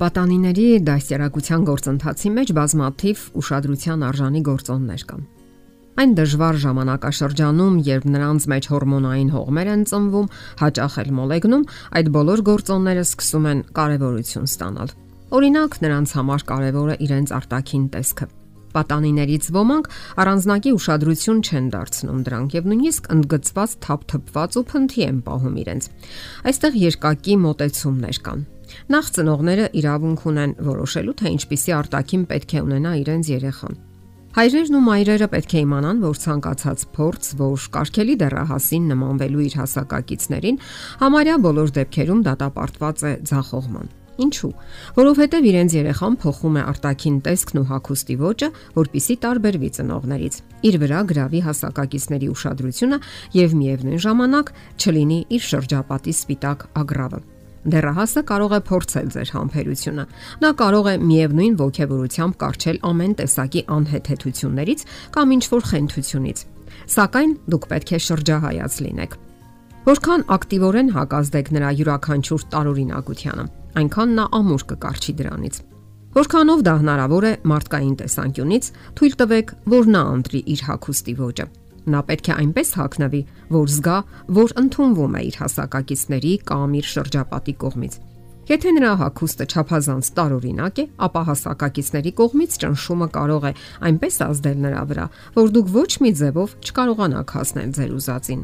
Պատանիների դաստիարակության գործընթացի մեջ բազմաթիվ ուշադրության արժանի գործոններ կան։ Այն դժվար ժամանակաշրջանում, երբ նրանց մեջ հորմոնային հողմեր են ծնվում, հաճախ էլ մոլեգնում, այդ բոլոր գործոնները սկսում են կարևորություն ստանալ։ Օրինակ, նրանց համար կարևոր է իրենց արտաքին տեսքը։ Պատանիներից ոմանք առանձնակի ուշադրություն չեն դարձնում դրանք եւ նույնիսկ ընդգծված թափթփված ու փնթի են պահում իրենց։ Այստեղ երկակի մոտեցումներ կան։ Նախ ծնողները իրավունք ունեն որոշելու, թե ինչպիսի արտաքին պետք է ունենա իրենց երեխան։ Հայրերն ու մայրերը պետք է իմանան, որ ցանկացած փորձ, որ կարգելի դեռահասին նմանվելու իր հասակակիցներին, համարյա բոլոր դեպքերում դատապարտված է ձախողման։ Ինչու՞։ Որովհետև իրենց երեխան փոխում է արտաքին տեսքն ու հագուստի ոճը, որpիսի տարբերվի ծնողներից։ Իր վրա գրավի հասակակիցների ուշադրությունը եւ միևնույն ժամանակ չլինի իր շրջապատի սպիտակ ագրավը։ Դեռահասը կարող է փորձել ձեր համբերությունը։ Նա կարող է միևնույն ողջևորությամբ կարճել ամեն տեսակի անհեթեթություններից կամ ինչ որ խենթությունից։ Սակայն դուք պետք է շրջահայաց լինեք։ Որքան ակտիվորեն հակազդեք նրա յուրաքանչյուր տարօրինակությանը, այնքան նա ամուր կկարչի դրանից։ Որքանով դա հնարավոր է մարդկային տեսանկյունից, թույլ տվեք, որ նա ընտրի իր հակոստի ոճը։ Նա պետք է այնպես հագնվի, որ զգա, որ ընդունվում է իր հասակակիցների կամ իր շրջապատի կողմից։ Եթե նրա հագուստը չափազանց տարօրինակ է, ապա հասակակիցների կողմից ճնշումը կարող է այնպես ազդել նրա վրա, որ դուք ոչ մի ձևով չկարողանաք հասնել ձեր ուզածին։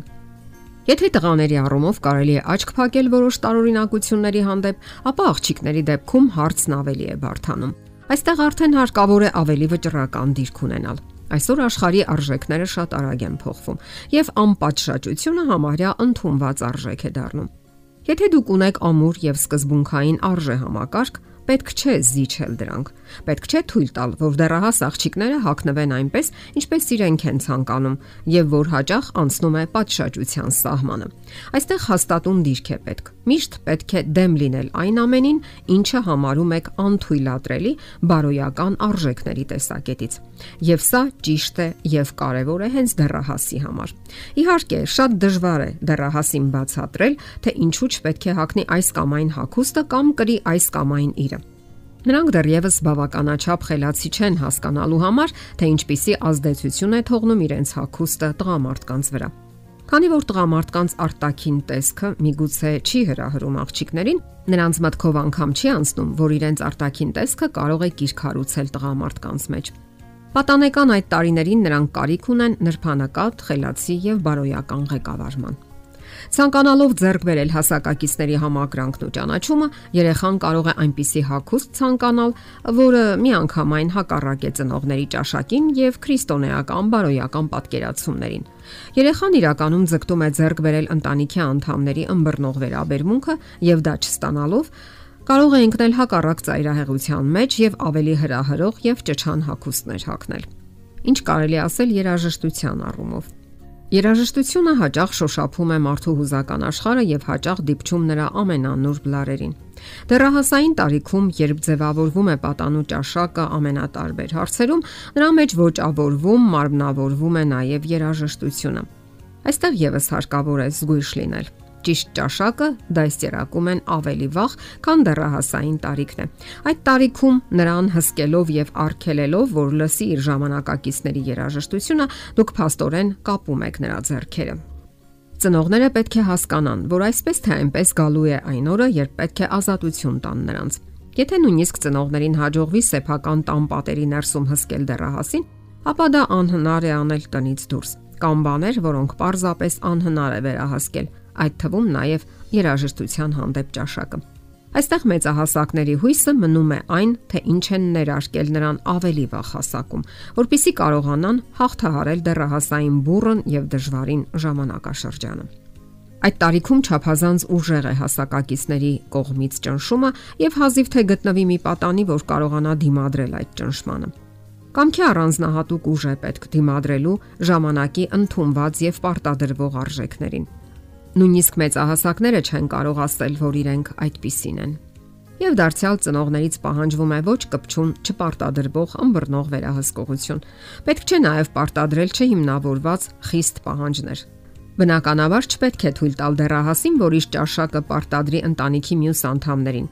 Եթե տղաների առումով կարելի է աչք փակել որոշ տարօրինակությունների հանդեպ, ապա աղջիկների դեպքում հարցն ավելի է բարթանում։ Այստեղ արդեն հարկավոր է ավելի վճռական դիրք ունենալ։ Այսօր աշխարհի արժեքները շատ արագ են փոխվում եւ անպատշաճությունը համարյա ընդունված արժեք է դառնում։ Եթե դուք ունեք ամուր եւ սկզբունքային արժե համակարգ, պետք չէ զիջել դրանք։ Պետք չէ թույլ տալ, որ դեռահաս աղջիկները հակնվեն այնպես, ինչպես իրենք են ցանկանում, եւ որ հաճախ անցնում է պատշաճության սահմանը։ Այստեղ հաստատուն դիրք է պետք։ Միշտ պետք է դեմ լինել այն ամենին, ինչը համարում եք անթույլատրելի բարոյական արժեքների տեսակետից։ Եվ սա ճիշտ է եւ կարեւոր է հենց դեռահասի համար։ Իհարկե, շատ դժվար է դեռահասին բացատրել, թե ինչու չպետք է հակնի այս կամ այն հակոստը կամ կրի այս կամ այն իրը։ Նրանք դեռևս բավականաչափ խելացի չեն հասկանալու համար, թե ինչպիսի ազդեցություն է թողնում իրենց հագուստը տղամարդկանց վրա։ Քանի որ տղամարդկանց արտաքին տեսքը միգուցե չի հրահրում աղջիկներին, նրանց մտքով անգամ չի անցնում, որ իրենց արտաքին տեսքը կարող է կիրքարուցել տղամարդկանց մեջ։ Պատանեկան այդ տարիներին նրանք կարիք ունեն նրբանակատ, խելացի եւ բարոյական ղեկավարման։ Ցանկանալով ձեռք բերել հասակակիցների համակրանքն ու ճանաչումը, երեխան կարող է այնպիսի հակուստ ցանկանալ, որը միանգամայն հակառակ է ծնողների ճաշակին եւ քրիստոնեական բարոյական պատկերացումներին։ Երեխան իրականում ձգտում է ձեռք բերել ընտանիքի անդամների ըմբռնող վերաբերմունքը եւ դա չստանալով կարող է ընկնել հակառակ ծայրահեղության մեջ եւ ավելի հրահրող եւ ճճան հակոստներ հակնել։ Ինչ կարելի ասել երաժշտության առումով։ Երաժշտությունը հաճախ շոշափում է մարդու հուզական աշխարհը եւ հաճախ դիպչում նրա ամենանուրբ լարերին։ Դեռահասային տարիքում, երբ ձևավորվում է պատանու ճաշակը ամենատարբեր հարցերում, նրա մեջ ոճավորվում, մարմնավորվում է նաև երաժշտությունը։ Այստեղ եւս հարկավոր է զգույշ լինել ճիշտ ճաշակը դաստիարակում են ավելի վաղ, քան դեռահասային տարիքն է։ Այդ տարիքում նրան հսկելով եւ արգելելով, որ լսի իր ժամանակակիցների երաժշտությունը, դուք փաստորեն կապում եք նրա ձեռքերը։ Ծնողները պետք է հասկանան, որ այսպես թե այնպես գալու է այն օրը, երբ պետք է ազատություն տան նրանց։ Եթե նույնիսկ ծնողներին հաջողվի սեփական տան պատերի ներսում հսկել դեռահասին, ապա դա անհնար է անել տնից դուրս։ Կամ բաներ, որոնք պարզապես անհնար է վերահասկել, այդ թվում նաև երաժշտության հանդեպ ճաշակը։ Այստեղ մեծահասակների հույսը մնում է այն, թե ինչ են ներարկել նրան ավելի վաղ հասակում, որpիսի կարողանան հաղթահարել դեռահասային բուրըն եւ դժվարին ժամանակաշրջանը։ Այդ տարիքում ճափազանց ուժեղ է հասակակիցների կողմից ճնշումը եւ հազիվ թե գտնվի մի պատանի, որ կարողանա դիմադրել այդ ճնշմանը։ Կամքի առանձնահատուկ ուժ է պետք դիմադրելու ժամանակի ընդունված եւ պարտադրվող արժեքներին։ Նույնիսկ մեծահասակները չեն կարող ասել, որ իրենք այդպիսին են։ Եվ դարձյալ ծնողներից պահանջվում է ոչ կպչուն, չպարտադրվող ըմբռնող վերահսկողություն։ Պետք չէ նաև պարտադրել չհիմնավորված խիստ պահանջներ։ Բնականաբար չպետք է թույլ տալ դեռահասին, որ իր ճաշակը պարտադրի ընտանիքի մյուս անդամներին։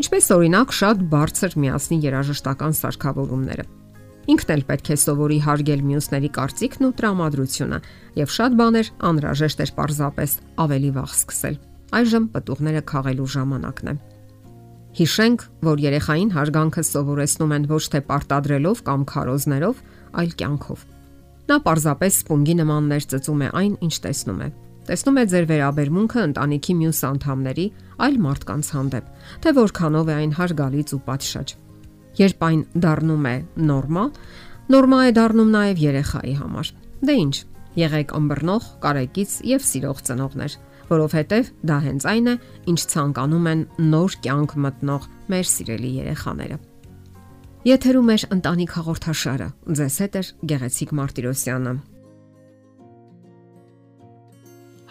Ինչպես օրինակ շատ բարձր միասնի երաժշտական սարքավորումները։ Ինքն էլ պետք է սովորի հարգել մյուսների կարծիքն ու տրամադրությունը, եւ շատ բաներ անհրաժեշտ էր պարզապես ավելի վաղ սկսել։ Այժմ պատուղները քաղելու ժամանակն է։ Հիշենք, որ երեխային հարգանքը սովորեցնում են ոչ թե պարտադրելով կամ քարոզներով, այլ կյանքով։ Նա պարզապես սպունգի նմաններ ծծում է այն, ինչ տեսնում է։ Տեսնում է ձեր վերաբերմունքը ընտանիքի մյուս անդամների, այլ մարդկանց հանդեպ, թե որքանով է այն հարգալից ու պատշաճ։ Երբ այն դառնում է նորմա, նորմա է դառնում նաև երեխայի համար։ Դե ի՞նչ, եղեք ըմբռնող, կարեկից եւ սիրող ծնողներ, որովհետեւ դա հենց այն է, ինչ ցանկանում են նոր կյանք մտնող մեր սիրելի երեխաները։ Եթերում է ընտանիք հաղորդաշարը։ Ձեզ հետ է Գեղեցիկ Մարտիրոսյանը։